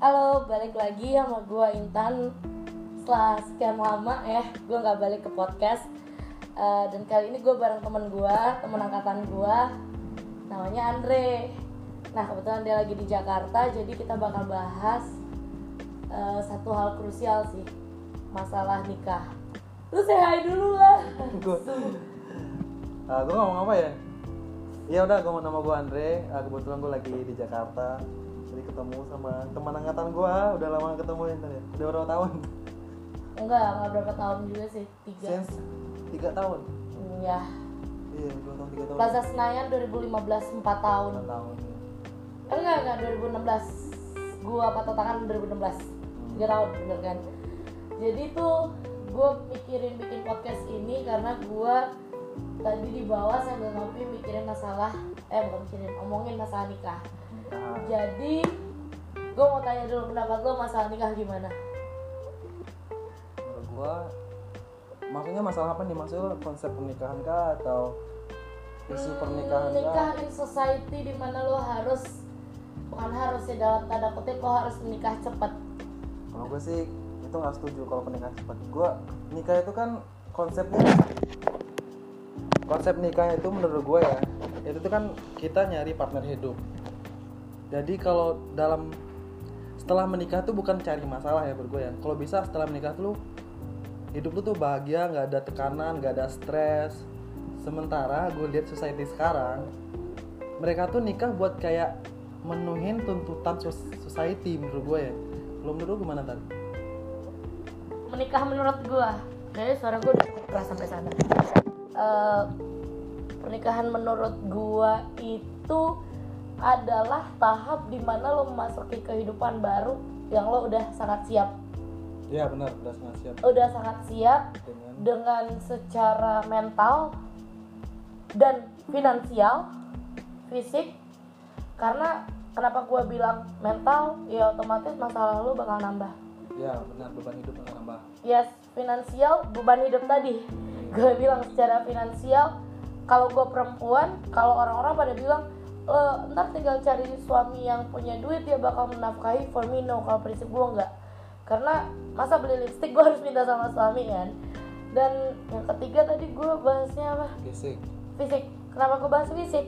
Halo, balik lagi sama gue Intan. Setelah sekian lama ya, gue nggak balik ke podcast. Eh, Dan kali ini gue bareng temen gue, temen angkatan gue Namanya Andre. Nah kebetulan dia lagi di Jakarta, jadi kita bakal bahas eh, Satu hal krusial sih. Masalah nikah. Lu say hi dulu lah. Gue uh, ngomong apa ya? Ya udah gue nama gue Andre. Uh, kebetulan gue lagi di Jakarta jadi ketemu sama teman angkatan gue udah lama ketemu ya Intan ya? Udah berapa tahun? Enggak, enggak berapa tahun juga sih Tiga. Since tiga tahun? Hmm, Ya, iya dua tahun tiga tahun. Plaza Senayan 2015 4 tahun. Empat tahun ya. Enggak, enggak 2016 Gua patah tangan 2016 3 tahun bener kan? Jadi tuh gue mikirin bikin podcast ini karena gue tadi di bawah sambil ngopi mikirin masalah eh bukan mikirin omongin masalah nikah Nah, jadi gue mau tanya dulu pendapat lo masalah nikah gimana? Menurut gue maksudnya masalah apa nih? Maksudnya konsep pernikahan kah atau isu pernikahan Hmm, nikah kah in society di mana lo harus bukan harus ya dalam tanda kutip lo harus menikah cepat. Kalau gue sih itu nggak setuju kalau pernikahan cepat. Gue nikah itu kan konsepnya konsep nikah itu menurut gue ya itu tuh kan kita nyari partner hidup jadi kalau dalam setelah menikah tuh bukan cari masalah ya gue ya. Kalau bisa setelah menikah tuh hidup lu tuh bahagia nggak ada tekanan nggak ada stres. Sementara gue lihat society sekarang mereka tuh nikah buat kayak menuhin tuntutan society menurut gue ya. Belum menurut lu gimana tadi menikah menurut gua kayaknya suara gua udah keras sampai sana. Eh, pernikahan menurut gua itu adalah tahap di mana lo memasuki kehidupan baru yang lo udah sangat siap. Iya benar, udah sangat siap. Udah sangat siap dengan dengan secara mental dan finansial fisik. Karena kenapa gua bilang mental ya otomatis masalah lo bakal nambah. Ya benar beban hidup akan nambah. yes finansial beban hidup tadi. Gue bilang secara finansial kalau gue perempuan kalau orang-orang pada bilang e, ntar tinggal cari suami yang punya duit dia bakal menafkahi for me no. Kalau prinsip gue enggak. Karena masa beli lipstick gue harus minta sama suami kan? Dan yang ketiga tadi gue bahasnya apa? Gesek. fisik. Kenapa gue bahas fisik?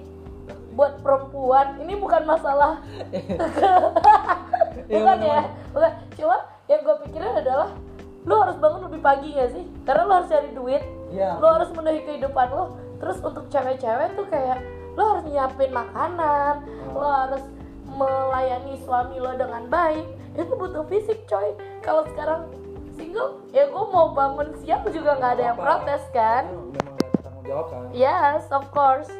Buat perempuan. Ini bukan masalah. Bukan ya? Bukan. Cuma yang gue pikirin adalah lu harus bangun lebih pagi gak sih? Karena lu harus cari duit. Iya. lu harus menuhi kehidupan lu. Terus untuk cewek-cewek tuh kayak lu harus nyiapin makanan lu harus melayani suami lo dengan baik itu butuh fisik coy kalau sekarang single ya gue mau bangun siang juga nggak ada yang protes kan Memang ada tanggung jawab kan. Yes, of course.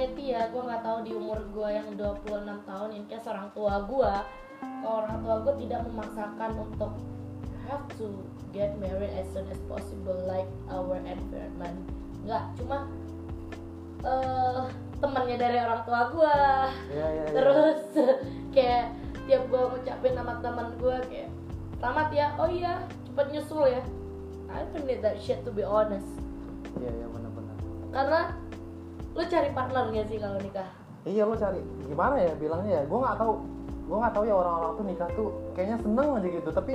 In society ya, gue nggak tahu di umur gue yang 26 tahun, in case orang tua gue, orang tua gue tidak memaksakan untuk have to get married as soon as possible like our environment. Nggak, cuma eh temannya dari orang tua gue Iya iya. iya. terus kayak tiap gue ngucapin nama teman gue kayak selamat ya oh iya cepet nyusul ya I don't need that shit to be honest Iya iya benar-benar. karena lu cari partner gak sih kalau nikah Iya lo cari gimana ya bilangnya ya? Gue nggak tahu. Gue nggak tahu ya orang-orang tuh nikah tuh kayaknya seneng aja gitu. Tapi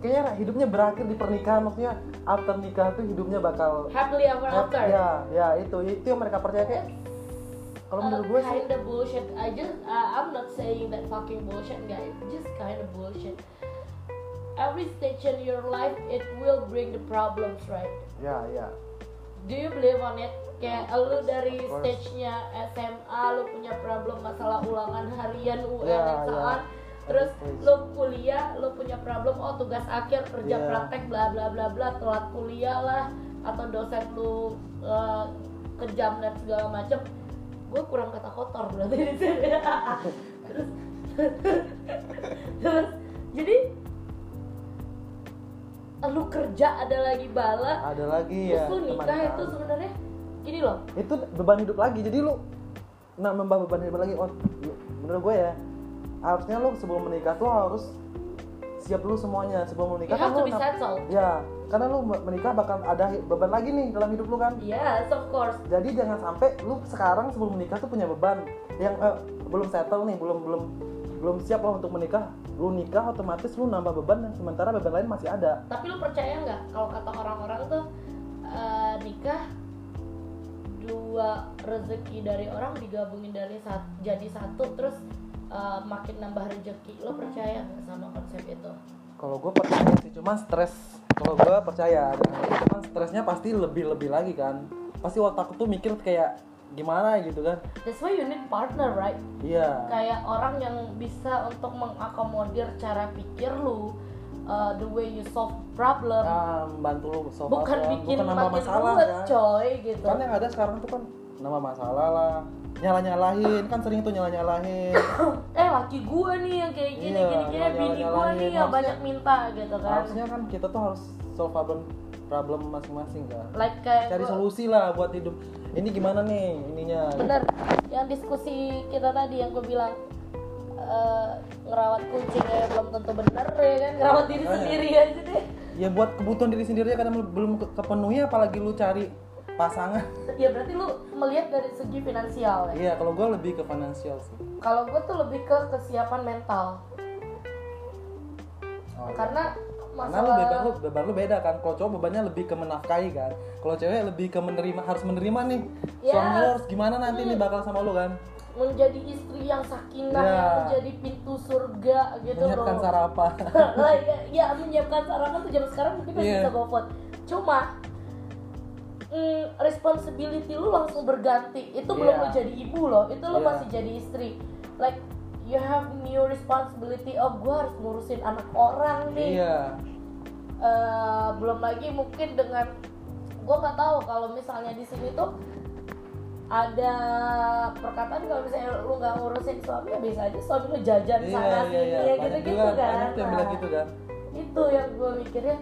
kayaknya hidupnya berakhir di pernikahan. Maksudnya after nikah tuh hidupnya bakal happily ever after Ya ya itu itu yang mereka percaya kayak. Kalau menurut gue sih kinda bullshit I just uh, I'm not saying that fucking bullshit guys just kind of bullshit every stage in your life it will bring the problems right ya ya. Do you believe on it? Kayak lu dari stage-nya SMA lu punya problem masalah ulangan harian UN Ya, dan ya. saat Terus Every stage. lu kuliah, lu punya problem oh tugas akhir kerja Ya. praktek bla bla bla bla telat kuliah lah atau dosen lu uh, kejam dan segala macem gue kurang kata kotor berarti di sini terus terus jadi lu kerja ada lagi bala Ada lagi terus ya. lu nikah itu kan. sebenarnya gini loh. Itu beban hidup lagi jadi lu nambah beban hidup lagi oh lu- menurut gue ya harusnya lu sebelum menikah tuh harus siap dulu semuanya. Sebelum you menikah kan have to lu be settled. Ya karena lu menikah bakal ada beban lagi nih dalam hidup lu kan. Yes of course. Jadi jangan sampai lu sekarang sebelum menikah tuh punya beban yang eh, belum settle nih belum belum belum siap lah untuk menikah. Lu nikah otomatis lu nambah beban dan sementara beban lain masih ada. Tapi lu percaya nggak kalau kata orang-orang tuh eh, nikah dua rezeki dari orang digabungin dari sat- jadi satu terus eh, makin nambah rezeki. Lo percaya nggak sama konsep itu? Kalau gue percaya sih cuma stres. Kalau gue percaya cuman stresnya pasti lebih lebih lagi kan. Pasti otak tuh mikir kayak gimana gitu kan. That's why you need partner right? Iya. Kayak orang yang bisa untuk mengakomodir cara pikir lu uh, the way you solve problem. Ah, membantu lu solve bukan problem, bikin bukan makin masalah ruwet kan? coy gitu. Kan yang ada sekarang tuh kan nambah masalah lah. Nyala nyalahin kan sering tuh nyala nyalahin eh laki gue nih yang kayak gini Iya, gini gini. Nyala- bini gue nih yang banyak minta gitu kan. harusnya kan kita tuh harus solve problem problem masing-masing kan. Like kayak cari gua- solusi lah buat hidup. Ini gimana nih ininya? Bener. Yang diskusi kita tadi yang gue bilang eh, ngerawat kucing ya belum tentu bener ya kan? Ngerawat diri Makanya. sendiri aja deh. Ya buat kebutuhan diri sendiri kadang belum ke- kepenuhi apalagi lu cari pasangan. Ya berarti lu melihat dari segi finansial ya? Iya kalau gue lebih ke finansial sih. Kalau gue tuh lebih ke kesiapan mental. Oh, iya. karena karena lu beban lu beban lu beda kan. Kalau cowok bebannya lebih ke menafkahi kan. Kalau cewek lebih ke menerima harus menerima nih. Ya. suami lu harus gimana nanti nih bakal sama lu kan menjadi istri yang sakinah Ya. yang menjadi pintu surga gitu menyiapkan loh sarapan Lah, ya, ya menyiapkan sarapan tuh zaman sekarang mungkin masih Iya. bisa GoFood cuma mm, responsibility lu langsung berganti itu belum Iya. lo jadi ibu loh itu lo Iya. masih jadi istri like you have new responsibility oh gue harus ngurusin anak orang nih iya Eh, belum lagi mungkin dengan gue nggak tahu kalau misalnya di sini tuh ada perkataan kalau misalnya lu nggak ngurusin suami ya bisa aja suami lu jajan iya sana iya iya. sini ya banyak gitu gitu kan. banyak yang bilang Nah, gitu kan. itu yang gue mikirnya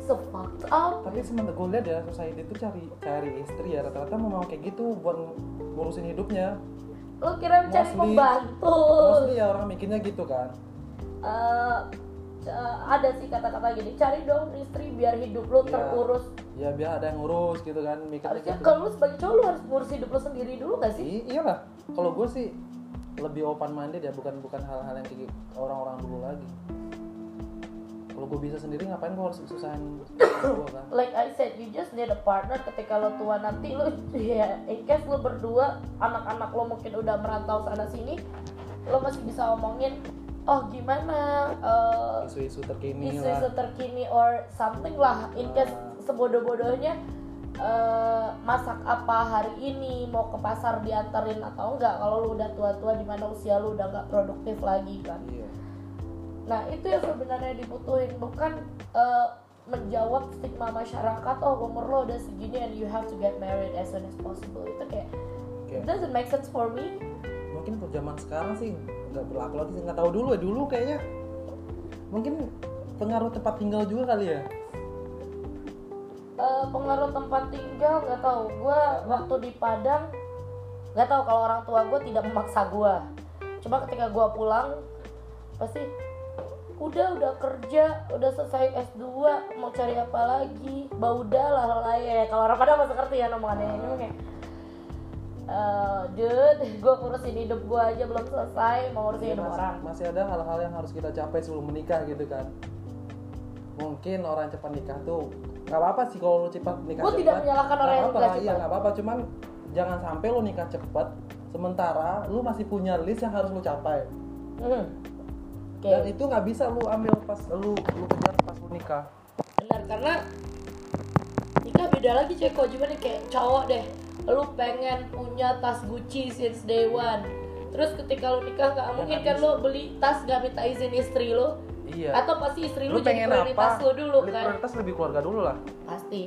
so fucked up. Tapi semenjak gue lihat ya society itu cari cari istri ya rata-rata memang kayak gitu buat ngurusin hidupnya. Lu kira mencari Mostly- pembantu. mostly ya orang mikirnya gitu kan. Eh, ada sih kata-kata gini cari dong istri biar hidup lu Iya. terurus. Ya biar ada yang ngurus gitu kan mikirnya harusnya gitu. kalau lu sebagai cowok lu harus ngurus hidup lu sendiri dulu gak sih? I- iyalah. Kalau gue sih lebih open minded ya bukan bukan hal-hal yang kayak orang-orang dulu lagi. Kalau gue bisa sendiri ngapain gue harus susahin gue kan? Like I said, you just need a partner ketika lo tua nanti lo ya in case lo berdua anak-anak lo mungkin udah merantau sana sini lo masih bisa omongin oh gimana eh, isu-isu terkini isu-isu lah. terkini or something lah. In case sebodoh-bodohnya eh, masak apa hari ini mau ke pasar diantarin atau enggak. Kalau lo udah tua-tua di mana usia lo udah nggak produktif lagi kan? Iya. Nah itu yang sebenarnya dibutuhin. Bukan eh, menjawab stigma masyarakat oh umur lo udah segini and you have to get married as soon as possible. Itu kayak it Oke. doesn't make sense for me mungkin untuk zaman sekarang sih nggak berlaku lagi nggak tahu dulu ya dulu kayaknya mungkin pengaruh tempat tinggal juga kali ya. Eh, pengaruh tempat tinggal nggak tahu. Gue waktu di Padang nggak tahu kalau orang tua gue tidak memaksa gue cuma ketika gue pulang pasti udah udah kerja udah selesai S2 mau cari apa lagi? Baudah lah lah ya kalau orang Padang masih ngerti ya nomongannya ini kayak eh, dude gue ngurusin hidup gue aja belum selesai mau ngurusin Ya, hidup masih, orang. Masih ada hal-hal yang harus kita capai sebelum menikah gitu kan. Mungkin orang cepat nikah tuh nggak apa-apa sih kalau lu cepat nikah cepat tidak menyalahkan orang yang nikah iya cepat. nggak apa-apa. Cuman jangan sampai lu nikah cepat sementara lu masih punya list yang harus lu capai. Hmm. oke. Dan itu nggak bisa lu ambil pas lu lu kejar pas lu nikah. Benar karena nikah beda lagi kok gimana kayak cowok deh lu pengen punya tas Gucci since day one. Terus ketika lu nikah nggak mungkin kan lu beli tas nggak minta izin istri lu? Iya. Atau pasti istri lu, lu jadi pengen prioritas apa lu dulu Li- kan? prioritas lebih keluarga dulu lah. Pasti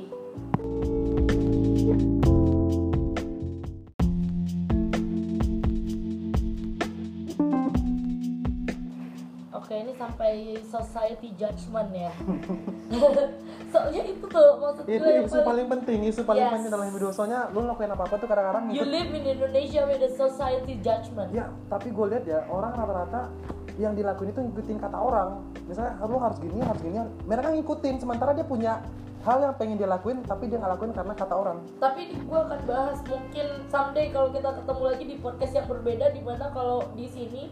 sampai society judgment ya. Soalnya itu tuh maksud gue itu yang isu paling penting isu paling Yes. penting dalam hidup. Soalnya lu lakuin apa apa tuh kadang-kadang You live in Indonesia with the society judgment. Ya tapi gue lihat ya orang rata-rata yang dilakuin itu ngikutin kata orang. Misalnya lu harus gini harus gini. Mereka ngikutin sementara dia punya hal yang pengen dia lakuin tapi dia nggak lakuin karena kata orang. Tapi gue akan bahas mungkin someday kalau kita ketemu lagi di podcast yang berbeda di mana kalau di sini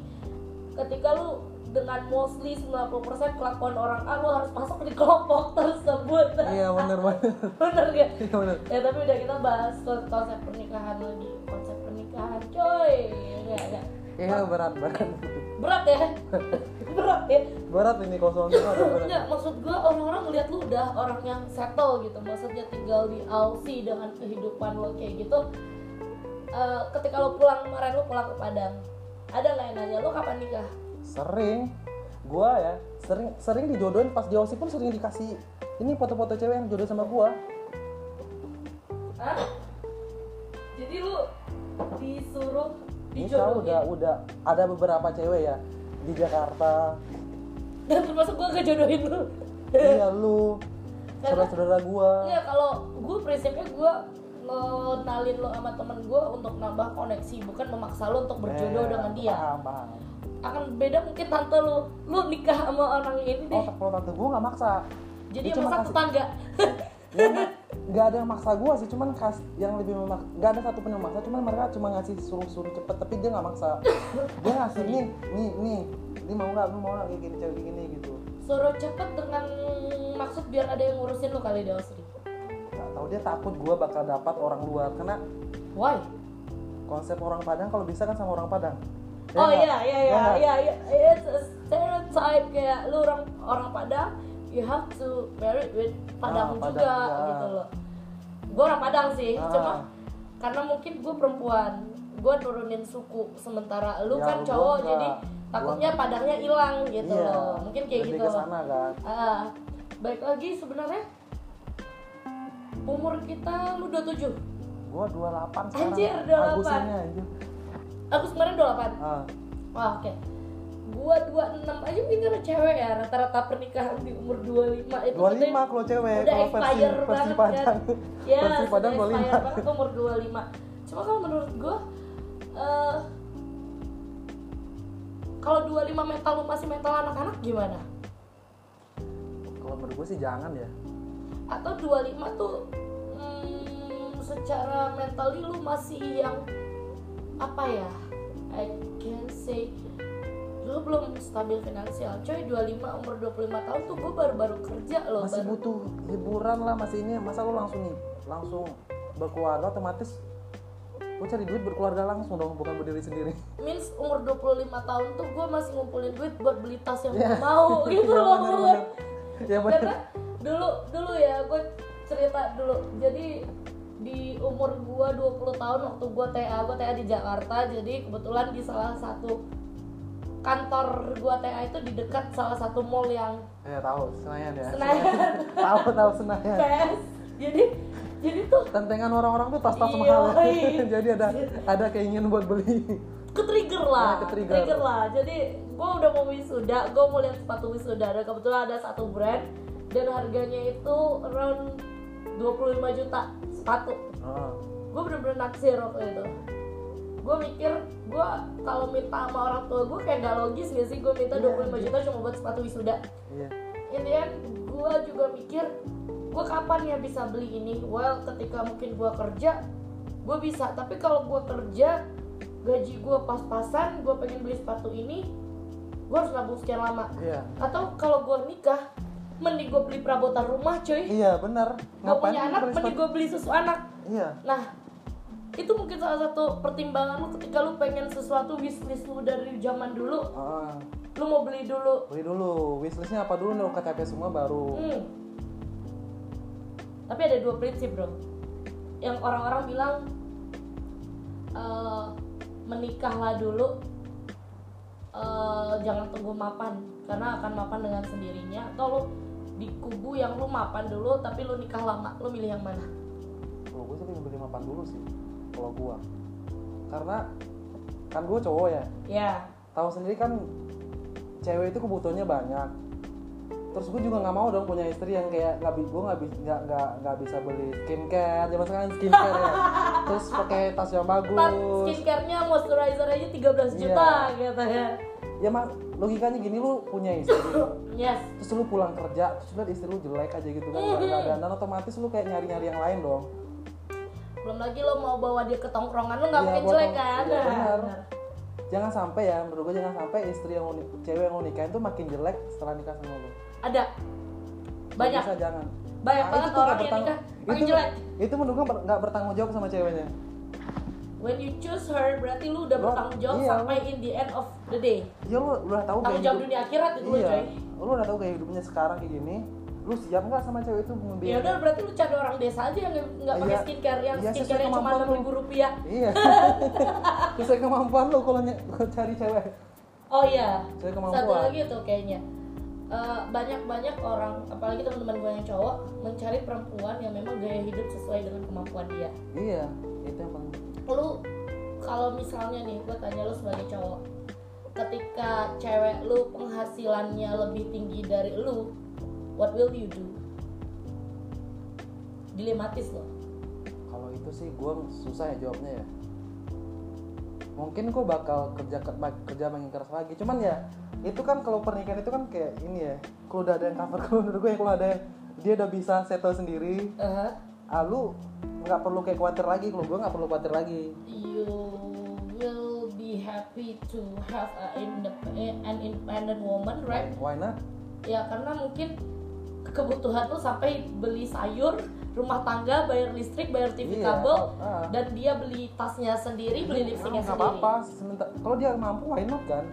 ketika lu dengan mostly 90% kelakuan orang A lu harus masuk di kelompok tersebut. Iya bener bener bener gak? iya bener ya tapi udah kita bahas konsep pernikahan lagi. Konsep pernikahan coy. Ya, ya. iya berat. berat berat. Ya? Berat ya? Berat ini kosong. Berat. Enggak, maksud gue orang-orang ngeliat lu udah orang yang settle gitu. Maksudnya tinggal di Aussie dengan kehidupan lo kayak gitu. Eh, Ketika lo pulang kemarin, lo pulang ke Padang. Ada nggak yang nanya, lo kapan nikah? Sering. Gua ya sering sering dijodohin pas di pun sering dikasih ini foto-foto cewek yang jodoh sama gua. Hah? Jadi lu disuruh Nikah udah dijodohin? udah. Ada beberapa cewek ya di Jakarta. Dan termasuk gue kejodohin lu. Iya lu. Saudara-saudara gua. Enggak, kalau gue prinsipnya gue ngenalin lo sama temen gue untuk nambah koneksi Bukan memaksa lo untuk berjodoh Eh, dengan dia. paham paham akan beda mungkin tante lu. Lu nikah sama orang ini deh. Oh kalau tante. Gua nggak maksa. Jadi dia yang kasih- tetangga. Ya, nggak ada yang maksa gua sih. Cuman kas yang lebih memak nggak ada satu pun yang maksa. Cuman mereka cuma ngasih suruh-suruh cepet tapi dia nggak maksa. Dia ngasih nih nih nih. Ini mau nggak? Lu mau nggak? Kayak gini cewek gini gitu. Suruh cepet dengan maksud biar ada yang ngurusin lu kali di Ausri nggak tahu dia takut gua bakal dapat orang luar. Karena why? konsep orang Padang kalau bisa kan sama orang Padang oh nggak? iya iya Ya iya iya iya. It's a stereotype kayak lu orang orang Padang you have to marry with Padang Ah, Padang juga juga. gitu loh. Gue orang Padang sih Ah. cuma karena mungkin gue perempuan gue nurunin suku sementara. Lu Ya, kan gua cowok nggak. jadi takutnya Padangnya hilang gitu Iya, loh. Mungkin kayak lebih gitu ke sana kan? Ah, baik lagi sebenarnya. Umur kita lu 27 gua 28 sekarang. Anjir, 28. Agustus ini, anjir aku kemarin 28 ah, wah oke. Gua 26 aja mungkin karena cewek ya rata-rata pernikahan di umur 25 itu 25 kalau cewek udah kalau versi expire versi banget Padang. kan. Ya versi Padang expire 25 banget umur 25 cuma kalau menurut gua eh kalau 25 mental lu masih mental anak-anak gimana? kalau menurut gue sih jangan ya. Atau 25 tuh hmm, secara mentally lu masih yang apa ya? I can say lu belum stabil finansial. Coy 25 umur 25 tahun tuh gue baru-baru kerja loh masih baru. butuh hiburan lah masih ini. Masa lu langsung nih langsung berkeluarga otomatis lu cari duit berkeluarga langsung dong bukan berdiri sendiri. Means umur 25 tahun tuh gue masih ngumpulin duit buat beli tas yang Iya. gue mau gitu Iya, loh. ya bener. Karena dulu dulu ya gue cerita dulu. Jadi di umur gua 20 tahun waktu gua TA gua TA di Jakarta jadi kebetulan di salah satu kantor gua TA itu di dekat salah satu mall yang ya tahu Senayan ya Senayan tahu tahu Senayan PS jadi jadi tuh tentengan orang-orang tuh tas-tas Iya, mahal ya. iya. jadi ada ada keinginan buat beli ke trigger lah, Ya, ke-trigger. lah. Jadi gue udah mau wisuda, gue mau lihat sepatu wisuda. Dan kebetulan ada satu brand dan harganya itu around 25 juta sepatu. Ah, Gue bener-bener naksir waktu itu. Gue mikir, gue kalau minta sama orang tua gue kayak gak logis gak sih gue minta Iya, 25 iya. juta cuma buat sepatu wisuda. iya In the end, gue juga mikir, gue kapan ya bisa beli ini? Well, ketika mungkin gue kerja, gue bisa. Tapi kalau gue kerja, gaji gue pas-pasan, gue pengen beli sepatu ini, gue harus nabung sekian lama. iya Atau kalau gue nikah, mending gue beli perabotan rumah, cuy. iya benar Gue punya anak, mending gue beli susu anak. iya Nah, itu mungkin salah satu pertimbangan lu ketika lu pengen sesuatu wishlist lu dari zaman dulu, Ah, lu mau beli dulu. beli dulu wishlistnya apa dulu nih KTP semua baru Hmm. Tapi ada dua prinsip bro, yang orang-orang bilang eh, menikahlah dulu, eh, jangan tunggu mapan karena akan mapan dengan sendirinya. Atau lu di kubu yang lu mapan dulu tapi lu nikah lama, lu milih yang mana? kalau gue sih pengen mapan dulu sih kalau gue karena kan gue cowok ya. Ya, tahu sendiri kan cewek itu kebutuhannya banyak. Terus gue juga nggak mau dong punya istri yang kayak nggak gue nggak bisa nggak nggak nggak bisa beli skincare. Zaman sekarang skincare ya. Terus pakai tas yang bagus. skincare-nya moisturizer aja 13 juta gitu ya. Ya mah logikanya gini lu punya istri. Yes. Terus lu pulang kerja terus lihat istri lu jelek aja gitu kan ada dan otomatis lu kayak nyari nyari yang lain dong. Belum lagi lo mau bawa dia ke tongkrongan lo nggak Iya, mungkin jelek kan? Nah, benar. benar. jangan sampai ya menurut gue jangan sampai istri yang lu ni- cewek yang lu nikahin tuh makin jelek setelah nikah sama lu. Ada. Banyak. bisa jangan. Banyak Nah, banget itu orang yang nikah makin itu jelek. itu menurut gue nggak bertanggung jawab sama ceweknya when you choose her berarti lu udah bertanggung jawab iya, sampai in the end of the day. Ya lu udah tahu tanggung jawab hidup- dunia akhirat itu iya. coy. Lu udah tahu kayak hidupnya sekarang kayak gini lu siap nggak sama cewek itu ya membiayai udah berarti lu cari orang desa aja yang nggak pakai Iya. skincare yang Iya, skincare yang cuma enam ribu rupiah. Iya. Sesuai kemampuan lu kalau ny- cari cewek. Oh iya. Sesuai kemampuan. satu lagi tuh kayaknya. Eh, banyak-banyak orang apalagi teman-teman gue yang cowok mencari perempuan yang memang gaya hidup sesuai dengan kemampuan dia. Iya itu yang paling lu kalau misalnya nih gue tanya lu sebagai cowok. Ketika cewek lu penghasilannya lebih tinggi dari lu what will you do? Dilematis loh. Kalau itu sih gue susah ya jawabnya ya. Mungkin gue bakal kerja kerja makin keras lagi. Cuman ya itu kan kalau pernikahan itu kan kayak ini ya. Kalau udah ada yang cover kalau menurut gue ya kalau ada dia udah bisa settle sendiri Eh, ah lu nggak perlu kayak khawatir lagi kalau gue nggak perlu khawatir lagi. You will be happy to have a an independent woman right? why not? Ya karena mungkin kebutuhan lu sampai beli sayur rumah tangga bayar listrik bayar TV Iya, kabel ah. dan dia beli tasnya sendiri beli lipstiknya sendiri. Apa-apa sementara kalau dia mampu why not kan?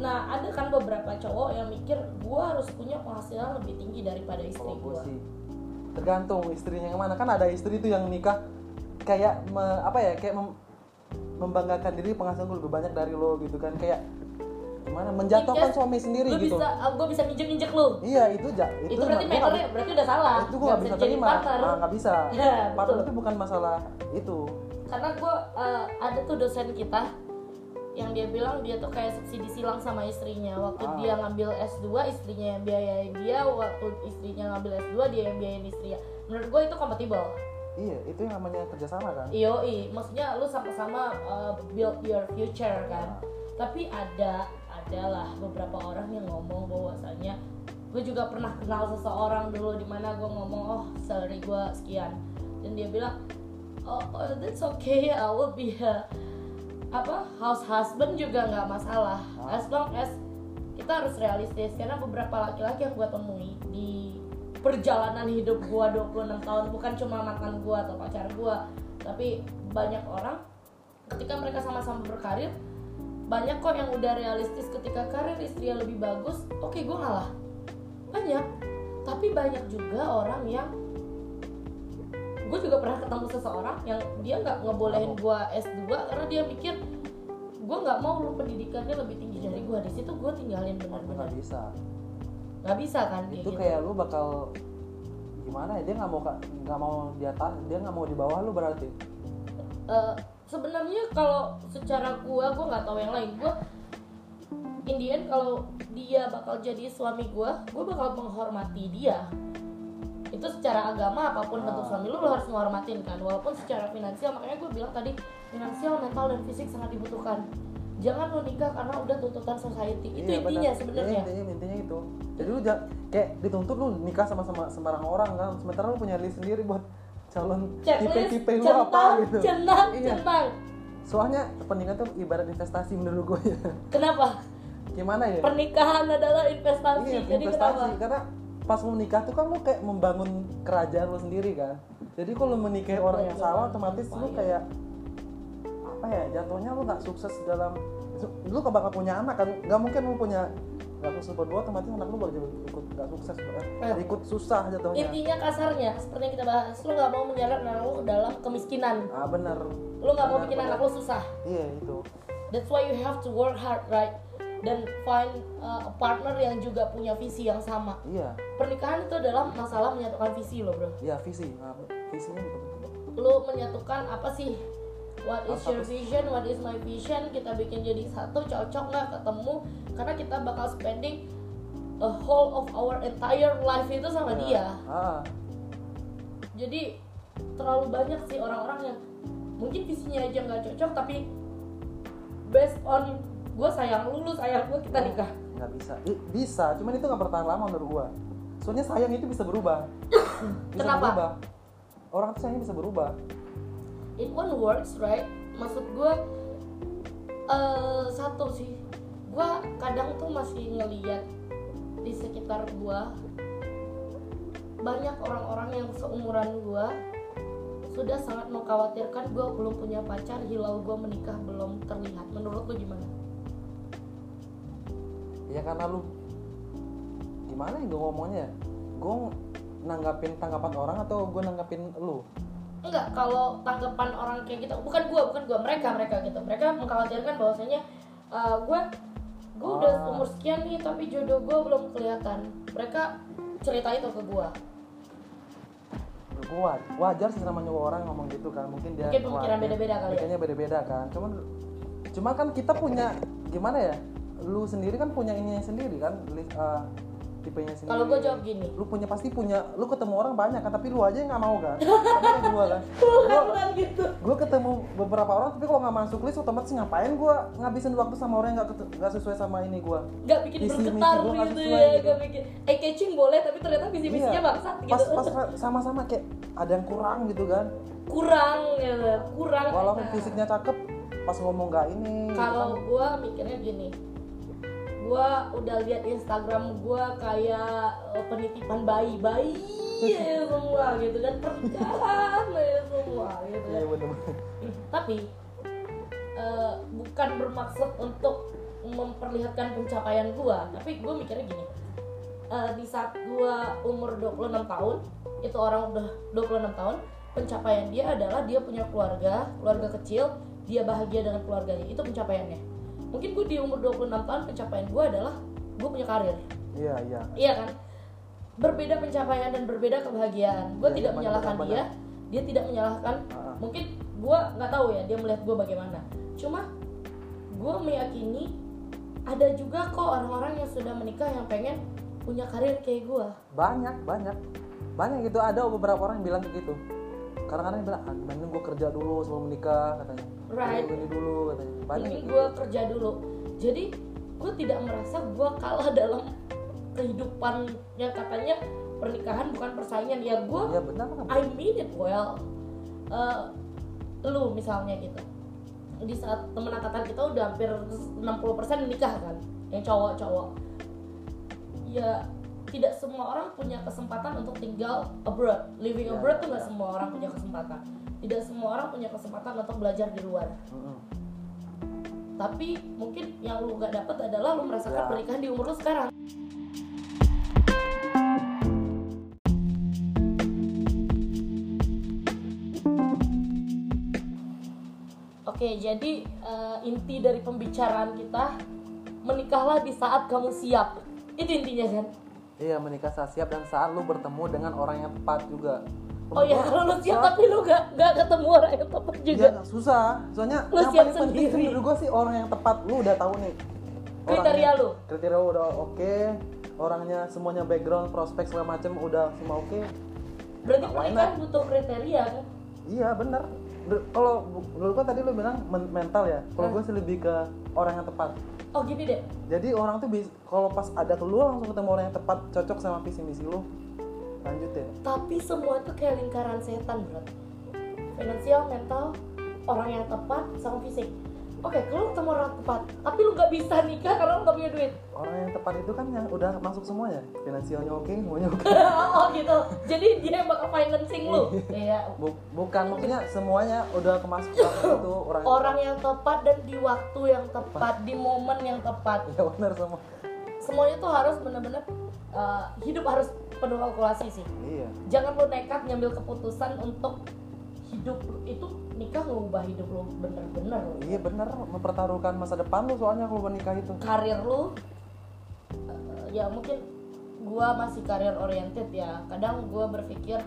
Nah ada kan beberapa cowok yang mikir gua harus punya penghasilan lebih tinggi daripada istri gue sih tergantung istrinya yang mana. Kan ada istri tuh yang nikah kayak me- apa ya kayak mem- membanggakan diri penghasilan gue lebih banyak dari lo gitu kan. Kayak gimana menjatuhkan Yes, suami sendiri Lu gitu. bisa ah, gua bisa injek injek lu iya itu ja itu, berarti nggak- gua matternya berarti udah salah. Itu gue nggak bisa jadi terima. partner. Ah, nggak bisa. Ya, partner betul. itu bukan masalah itu. Karena gue ada tuh dosen kita yang dia bilang dia tuh kayak subsidi silang sama istrinya. Waktu Ah. dia ngambil S2 istrinya yang biayain dia. Waktu istrinya ngambil S2 dia yang biayain istrinya menurut gue itu kompatibel iya itu yang namanya kerjasama kan? IOI maksudnya lu sama-sama uh, build your future kan? Tapi ada adalah beberapa orang yang ngomong bahwasanya gue juga pernah kenal seseorang dulu di mana gue ngomong oh salary gue sekian. Dan dia bilang oh, oh, that's okay. I will be a apa house husband juga nggak masalah. As long as kita harus realistis karena beberapa laki-laki yang gue temui di perjalanan hidup gue 26 tahun bukan cuma mantan gue atau pacar gue tapi banyak orang ketika mereka sama-sama berkarir banyak kok yang udah realistis ketika karir istrinya lebih bagus oke gue ngalah. Banyak. Tapi banyak juga orang yang gue juga pernah ketemu seseorang yang dia nggak ngebolehin gue S2 karena dia mikir gue nggak mau lu pendidikannya lebih tinggi dari gue di situ gue tinggalin benar-benar. nggak bisa. Nggak bisa kan itu gitu. kayak lu bakal gimana ya? Dia nggak mau nggak mau di atas dia nggak mau di bawah lu berarti? Eh, sebenarnya kalau secara gua gua nggak tahu yang lain. Gua Indian kalau dia bakal jadi suami gua gua bakal menghormati dia itu secara agama apa pun bentuk Ah. suami lu lu harus menghormatin kan. Walaupun secara finansial makanya gue bilang tadi finansial mental dan fisik sangat dibutuhkan. Jangan lu nikah karena udah tuntutan society. Itu Iya, intinya benar. sebenarnya. Iya, intinya, intinya itu. Jadi lu kayak dituntut lu nikah sama sama sembarang orang kan. Sementara lu punya list sendiri buat calon tipe-tipe lu centang apa gitu. centang Iya. centang soalnya pernikahan tuh ibarat investasi menurut gue ya. Kenapa? Gimana ya? Pernikahan adalah investasi. Iya jadi investasi. kenapa? Karena pas lu menikah tuh kan lu kayak membangun kerajaan lu sendiri kan. Jadi kalau lu menikahi orang yang salah otomatis lu kayak apa ya jatuhnya lu nggak sukses dalam lu gak bakal punya anak kan. Nggak mungkin lu punya nggak sukses berdua otomatis anak lu bakal ikut nggak sukses Eh. ikut susah jatuhnya. Intinya kasarnya seperti yang kita bahas lu nggak mau menyeret anak lu ke dalam kemiskinan. Ah bener lu nggak mau Benar, bikin benar. anak lu susah. Iya itu. That's why you have to work hard right dan find uh, a partner yang juga punya visi yang sama. Iya. Pernikahan itu adalah masalah menyatukan visi lo bro. Iya visi. Nah, visinya itu penting. Lu menyatukan apa sih? What is your vision? What is my vision? Kita bikin jadi satu cocok nggak ketemu? Karena kita bakal spending a whole of our entire life itu sama dia. Ah. Jadi terlalu banyak sih orang-orang yang mungkin visinya aja nggak cocok tapi based on gue sayang lu lu sayang gue kita nikah. nggak bisa. Bisa cuman itu nggak bertahan lama menurut gua. Soalnya sayang itu bisa berubah. Bisa Kenapa? berubah. Orang tuh sayangnya bisa berubah. It won't works right? Maksud gue eh satu sih. Gue kadang tuh masih ngeliat di sekitar gue banyak orang-orang yang seumuran gue sudah sangat mengkhawatirkan gue belum punya pacar hilau gue menikah belum terlihat. Menurut lu gimana ya karena lu gimana ya gue ngomongnya? Ya? gue nanggapin tanggapan orang atau gue nanggapin lu? Enggak kalau tanggapan orang kayak gitu bukan gue bukan gue mereka mereka gitu. Mereka mengkhawatirkan bahwasanya eh, gue gue udah Ah. umur sekian nih tapi jodoh gue belum kelihatan. Mereka cerita itu ke gue gue wajar sih namanya orang ngomong gitu kan mungkin dia Mungkin pemikiran beda-beda kali ya. beda-beda kan. Cuman cuma kan kita punya gimana ya lu sendiri kan punya ininya sendiri kan eh, tipenya sendiri. Kalau gue jawab gini. Lu punya pasti punya lu ketemu orang banyak kan tapi lu aja yang nggak mau kan? Sama kayak gua kan. Gua, bukan gitu. gua ketemu beberapa orang tapi kalau nggak masuk list otomatis ngapain gua ngabisin waktu sama orang yang nggak sesuai sama ini gua? Nggak bikin misi bergetar gua nggak gitu sesuai ya gitu. bikin eh catching boleh tapi ternyata visi misinya Iya. bangsat pas gitu pas sama-sama kayak ada yang kurang gitu kan. Kurang gitu kurang. Walaupun Nah. fisiknya cakep pas ngomong nggak ini gitu kalau kan. gue mikirnya gini gue udah lihat Instagram gue kayak eh, penitipan bayi-bayi ya semua gitu kan pernikahan ya semua gitu. Iya kan bener-bener tapi eh, bukan bermaksud untuk memperlihatkan pencapaian gue tapi gue mikirnya gini. Eh, di saat gue umur 26 tahun itu orang udah 26 tahun pencapaian dia adalah dia punya keluarga keluarga kecil dia bahagia dengan keluarganya. Itu pencapaiannya mungkin gue di umur 26 tahun pencapaian gue adalah gue punya karir. Iya iya. Iya kan? Berbeda pencapaian dan berbeda kebahagiaan. Gue Iya, tidak iya, menyalahkan dia dia tidak menyalahkan. Ah. mungkin gue nggak tahu ya dia melihat gue bagaimana. Cuma gue meyakini ada juga kok orang-orang yang sudah menikah yang pengen punya karir kayak gue banyak banyak. Banyak gitu. Ada beberapa orang yang bilang kayak gitu kadang-kadang yang bilang ah, mending gue kerja dulu sebelum menikah katanya. Right. Dulu ini dulu katanya. Banyak mending gitu. gue kerja dulu. Jadi gue tidak merasa gue kalah dalam kehidupan yang katanya pernikahan bukan persaingan. Ya gue Iya benar kan I mean it well. Eh, lu misalnya gitu. Di saat temen angkatan kita udah hampir 60% nikah kan yang cowok-cowok. Ya tidak semua orang punya kesempatan untuk tinggal abroad living Ya, abroad tuh nggak ya. semua orang punya kesempatan tidak semua orang punya kesempatan untuk belajar di luar Mm-mm. tapi mungkin yang lu gak dapet adalah lu merasakan Ya. pernikahan di umur lu sekarang Oke, jadi eh, inti dari pembicaraan kita menikahlah di saat kamu siap. Itu intinya kan? Iya menikah saat siap dan saat lu bertemu dengan orang yang tepat juga. Oh ya, kalau lu siap tapi lu gak, gak ketemu orang yang tepat juga. Iya susah. Soalnya Lu yang siap paling penting sendiri. menurut gue sih orang yang tepat. Lu udah tahu nih. Kriteria lu. kriteria lu udah oke. Orangnya semuanya background prospek segala macem udah semua oke. Berarti Why pernikahan not? butuh kriteria kan? iya bener. Ber- kalau menurut gua tadi lu bilang men- mental ya. Kalau gue sih lebih ke orang yang tepat Oh gini deh, jadi orang tuh kalau pas ada lu langsung ketemu orang yang tepat cocok sama visi misi lu. Lanjut ya tapi semua itu kayak lingkaran setan bro. Finansial mental orang yang tepat sama fisik oke kalau lu ketemu orang tepat tapi lu nggak bisa nikah karena lu nggak punya duit. Orang yang tepat itu kan yang udah masuk semuanya finansialnya oke semuanya oke. Oh gitu. Jadi dia yang bakal financing lu? Iya. Bu- bukan maksudnya semuanya udah kemasuk itu orang yang orang yang tepat dan di waktu yang tepat di momen yang tepat. Ya benar semua. Semuanya tuh harus benar-benar uh, hidup harus penuh kalkulasi sih. Iya. Jangan lu nekat ngambil keputusan untuk hidup itu nikah ngubah hidup lu bener-bener loh. iya benar mempertaruhkan masa depan lu soalnya kalau menikah itu karir lu eh, ya mungkin gua masih karir oriented ya kadang gua berpikir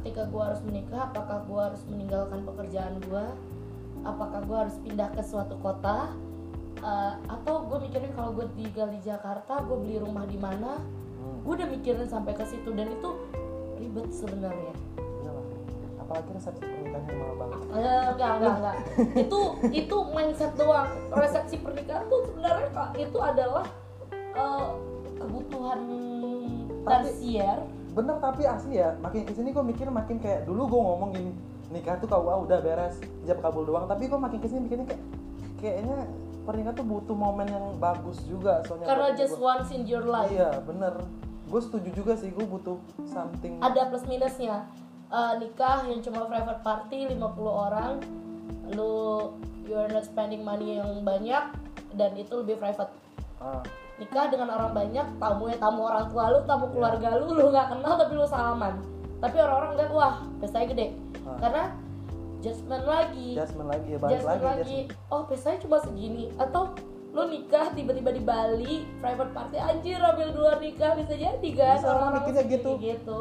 ketika gua harus menikah apakah gua harus meninggalkan pekerjaan gua apakah gua harus pindah ke suatu kota Eh, atau gue mikirin kalau gue tinggal di Jakarta gue beli rumah di mana hmm. gue udah mikirin sampai ke situ dan itu ribet sebenarnya. Apalagi resepsi pernikahan yang mahal banget Eh, enggak enggak enggak itu itu mindset doang. Resepsi pernikahan tuh sebenarnya itu adalah eh, kebutuhan tersier. bener tapi asli ya makin ke sini gue mikir makin kayak dulu gue ngomong gini nikah tuh KUA udah beres jab kabul doang. Tapi gue makin ke sini mikirnya kayak kayaknya pernikahan tuh butuh momen yang bagus juga soalnya karena just gua. once in your life. Iya bener. Gue setuju juga sih gue butuh something ada plus minusnya Eh, nikah yang cuma private party 50 orang. Lu you're not spending money yang banyak dan itu lebih private. Ah, nikah dengan orang banyak tamu ya tamu orang tua lu tamu keluarga lu lu nggak kenal tapi lu salaman. Tapi orang-orang lihat wah pestanya gede. Ah. karena judgement lagi. Jasmine lagi ya balik judgement lagi, lagi. oh pestanya cuma segini. Atau lu nikah tiba-tiba di Bali private party anjir ambil dua nikah bisa jadi kan Bisa, orang mikirnya segini gitu. gitu.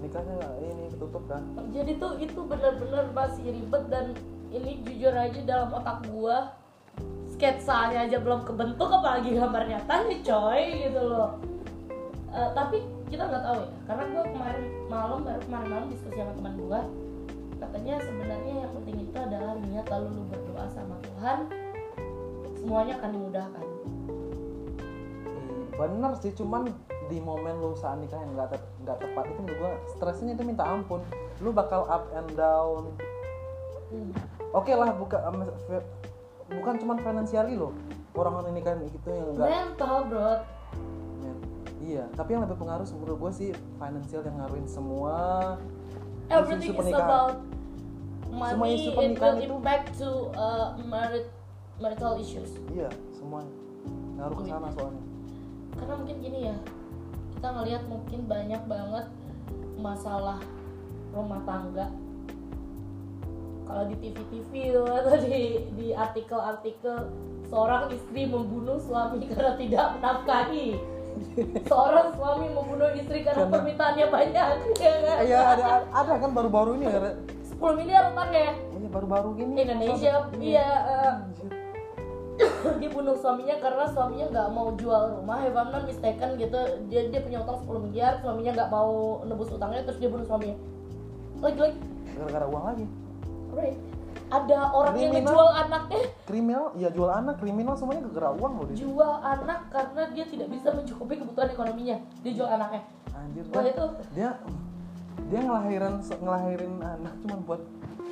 Nikahnya ini ketutup kan? Jadi tuh itu bener-bener masih ribet dan ini jujur aja dalam otak gua sketsanya aja belum kebentuk apalagi gambar nyatanya coy gitu loh. Eh, tapi kita nggak tahu ya karena gua kemarin malam baru kemarin malam diskusi sama teman gua katanya sebenarnya yang penting itu adalah niat lalu lu berdoa sama Tuhan semuanya akan dimudahkan Ih, bener sih cuman di momen lu saat nikah yang nggak te- nggak tepat itu menurut gua stresnya itu minta ampun. Lu bakal up and down. Hmm. oke lah buka fe- bukan cuman financially loh orang-orang nikah gitu yang enggak mental bro. Iya tapi yang lebih pengaruh menurut gue sih financial yang ngaruhin semua everything isu-isu is pernikahan. about Semua money isu it pernikahan will itu- impact to uh, marit- marital issues. Iya semuanya. Ngaruh ke sana soalnya. karena mungkin gini ya kita ngelihat mungkin banyak banget masalah rumah tangga. Kalau di TV-TV atau di di artikel-artikel seorang istri membunuh suami karena tidak menafkahi. Seorang suami membunuh istri karena Karena- permintaannya banyak. Ya kan? iya ada ada kan baru-baru ini ya 10 miliar utangnya. Iya baru-baru gini. Indonesia iya eh. dia bunuh suaminya karena suaminya nggak mau jual rumah if I'm not mistaken gitu. Dia dia punya utang 10 miliar suaminya nggak mau nebus utangnya terus dia bunuh suaminya. Lagi-lagi gara-gara uang lagi. Right ada orang yang Kriminal. ngejual anaknya. Kriminal iya jual anak kriminal semuanya gara-gara uang loh dia. Jual anak karena dia tidak bisa mencukupi kebutuhan ekonominya. Dia jual anaknya. Anjir. Wah itu dia dia ngelahirin ngelahirin anak cuma buat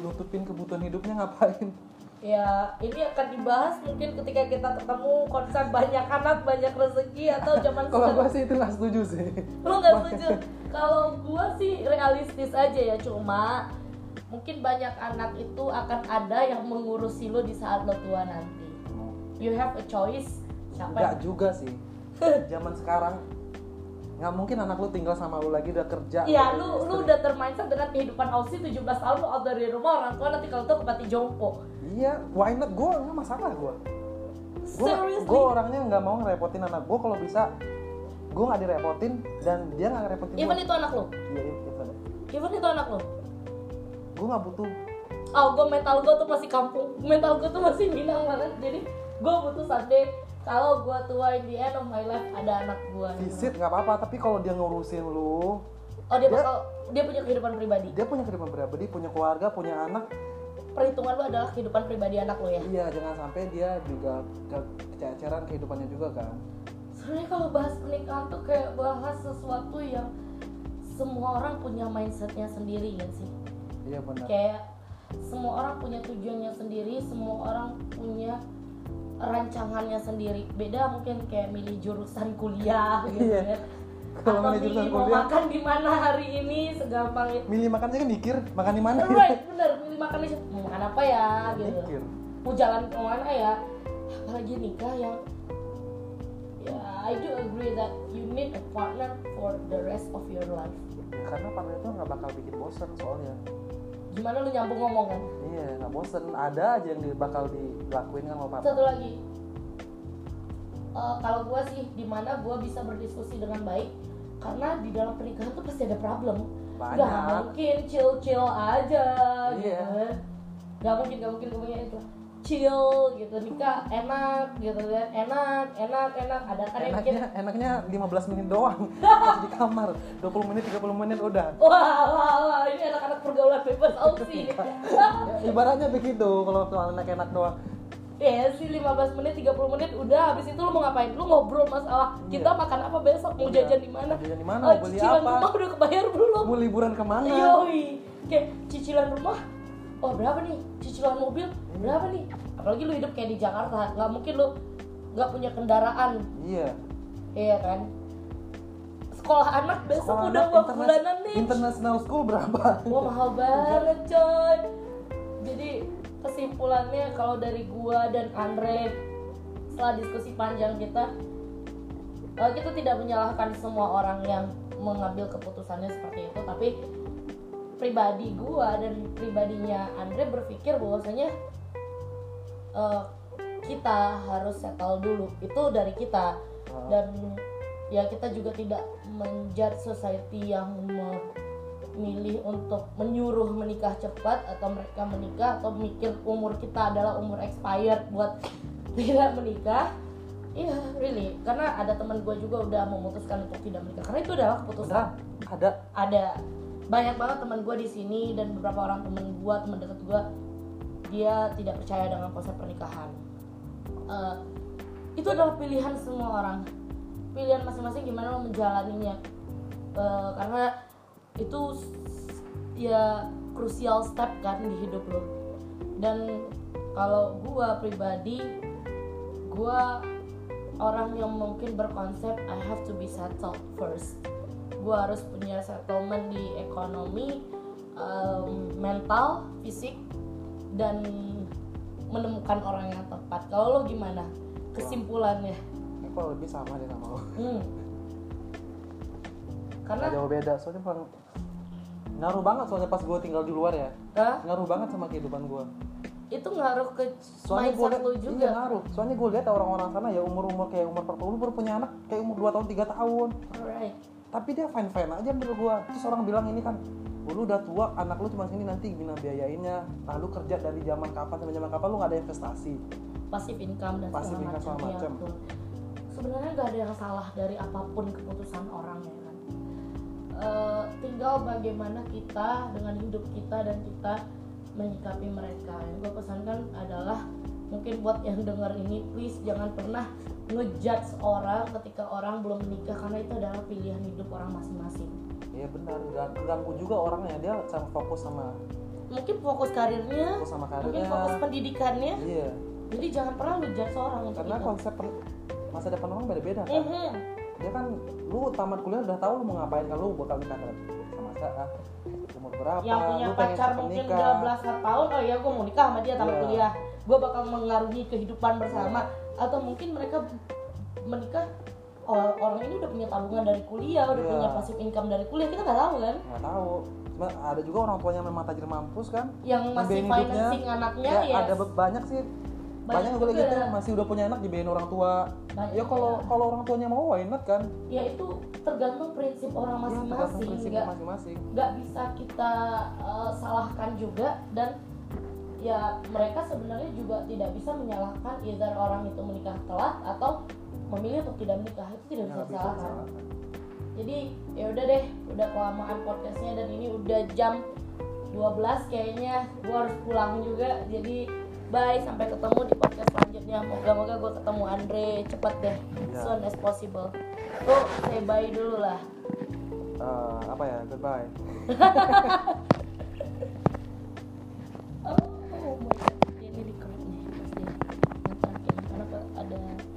nutupin kebutuhan hidupnya ngapain ya ini akan dibahas mungkin ketika kita ketemu konsep banyak anak banyak rezeki atau zaman kalau gue sih itu nggak setuju sih. Lu nggak setuju? Kalau gua sih realistis aja ya cuma mungkin banyak anak itu akan ada yang mengurusi lo di saat lo tua nanti. You have a choice. Siapa nggak yang- juga sih. Zaman sekarang nggak mungkin anak lu tinggal sama lu lagi udah kerja Ya, udah lu istri. lu udah termindset dengan kehidupan Aussie 17 tahun lu out dari rumah orang tua nanti kalau tuh kebati jompo. iya why not gue nggak masalah gue gue orangnya nggak mau ngerepotin anak gue kalau bisa gue nggak direpotin dan dia nggak ngerepotin Even gue itu anak lu. iya even Even itu anak lu. gue nggak butuh Oh, gue mental gue tuh masih kampung. Mental gue tuh masih minang banget. Jadi gue butuh someday kalau gue tua in the end of my life ada anak gue. visit nggak apa-apa tapi kalau dia ngurusin lu Oh dia Dia- bakal dia punya kehidupan pribadi. dia punya kehidupan pribadi punya keluarga punya anak Perhitungan lu adalah kehidupan pribadi anak lu ya. iya jangan sampai dia juga ke- kececeran kehidupannya juga kan Sebenarnya kalau bahas pernikahan tuh kayak bahas sesuatu yang semua orang punya mindsetnya sendiri kan sih. iya benar kayak semua orang punya tujuannya sendiri semua orang punya rancangannya sendiri. Beda mungkin kayak milih jurusan kuliah gitu Iya. ya. Kalau atau milih jurusan milih mau kuliah. makan di mana hari ini segampang itu milih makannya kan mikir makan di mana? Right bener milih makan di mau makan apa ya gitu. Mikir mau jalan ke mana ya? Apalagi nikah yang ya I do agree that you need a partner for the rest of your life. Karena partner itu nggak bakal bikin bosen soalnya. Gimana lu nyambung ngomong? Kan iya nggak bosen ada aja yang di- bakal dilakuin kan sama partner satu lagi Eh, kalau gue sih di mana gue bisa berdiskusi dengan baik karena di dalam pernikahan tuh pasti ada problem Banyak. Gak mungkin chill chill aja gitu Iya. kan. Gak mungkin gak mungkin mungkin itu chill gitu nikah enak gitu kan enak enak enak ada kan yang bikin enaknya enaknya 15 menit doang masih di kamar 20 menit 30 menit udah wah wah wah ini anak-anak pergaulan bebas Aussie ya, ibaratnya begitu kalau soal enak-enak doang Ya sih 15 menit 30 menit udah habis itu lu mau ngapain? Lu ngobrol masalah kita Iya. makan apa besok, mau Iya. jajan di mana? Mau jajan di mana, Oh, beli cicilan apa? rumah udah kebayar belum? mau liburan ke mana Yoi. Kayak cicilan rumah Oh berapa nih? Cicilan mobil berapa nih? Apalagi lu hidup kayak di Jakarta nggak mungkin lu nggak punya kendaraan iya Iya kan? Sekolah anak besok Sekolah udah anak bulanan nih international school berapa Wah mahal banget coy Jadi kesimpulannya kalau dari gua dan Andre Setelah diskusi panjang kita eh, Kita tidak menyalahkan semua orang yang mengambil keputusannya seperti itu Tapi pribadi gua dan pribadinya Andre berpikir bahwasanya eh, kita harus settle dulu. Itu dari kita. Ah. dan ya kita juga tidak menjudge society yang memilih untuk menyuruh menikah cepat atau mereka menikah atau mikir umur kita adalah umur expired buat tidak menikah. Iya really. Karena ada teman gue juga udah memutuskan untuk tidak menikah. Karena itu adalah keputusan. Ada? Ada banyak banget teman gue di sini dan beberapa orang teman gue teman dekat gue dia tidak percaya dengan konsep pernikahan. Eh, itu adalah pilihan semua orang. Pilihan masing-masing gimana lo menjalaninya. Eh, karena itu ya krusial step kan di hidup lo. Dan kalau gue pribadi gue orang yang mungkin berkonsep I have to be settled first gue harus punya settlement di ekonomi em, mental fisik dan menemukan orang yang tepat. Kalau lo gimana? Kesimpulannya. Ini kalau lebih sama deh sama lo hmm. karena jauh beda soalnya bang ngaruh banget soalnya pas gue tinggal di luar ya. Hah? ngaruh banget sama kehidupan gue itu ngaruh ke soalnya gue mindset liat iya juga. ngaruh. Soalnya gue lihat orang-orang sana ya umur umur kayak umur 40 baru punya anak kayak umur 2 tahun 3 tahun. Alright tapi dia fine fine aja menurut gue terus orang bilang ini kan "Oh, lu udah tua anak lu cuma sini nanti gimana biayainnya nah lu kerja dari zaman kapan sampai zaman kapan lu nggak ada investasi passive income dan segala income segala macam. Iya. Sebenarnya nggak ada yang salah dari apa pun keputusan orang ya kan. Eh, tinggal bagaimana kita dengan hidup kita dan kita menyikapi mereka. Yang gue pesankan adalah mungkin buat yang dengar ini please jangan pernah ngejudge orang ketika orang belum menikah karena itu adalah pilihan hidup orang masing-masing. iya benar ganggu juga orangnya dia sama fokus sama Mungkin fokus karirnya, fokus sama mungkin karirnya fokus pendidikannya. iya Jadi jangan pernah ngejudge orang karena itu. konsep masa depan orang beda-beda kan Mhm. dia kan lu tamat kuliah udah tahu lu mau ngapain kalau lu bakal nikah sama siapa umur berapa yang punya pacar mungkin udah belasan tahun oh ya gue mau nikah sama dia tamat Iya. kuliah gue bakal mengarungi kehidupan bersama atau mungkin mereka menikah oh, orang ini udah punya tabungan dari kuliah udah Iya. punya passive income dari kuliah kita nggak tahu kan? Nggak tahu. Cuma ada juga orang tuanya memang tajir mampus kan? Yang masih hidupnya. financing anaknya ya, ya ada banyak sih. Banyak banyak juga gitu masih udah punya anak dibiayain orang tua. Banyak ya kalau kalau orang tuanya mau why not kan? Ya itu tergantung prinsip orang ya tergantung masing-masing. prinsipnya nggak masing-masing. nggak bisa kita uh, salahkan juga dan ya mereka sebenarnya juga tidak bisa menyalahkan either orang itu menikah telat atau memilih untuk tidak menikah itu tidak bisa disalahkan jadi ya udah deh udah kelamaan podcastnya dan ini udah jam 12 kayaknya gua harus pulang juga. Jadi bye sampai ketemu di podcast selanjutnya. Moga-moga gue ketemu Andre cepet deh Ya. soon as possible. Tuh say bye dulu lah. Eh, apa ya? Goodbye ada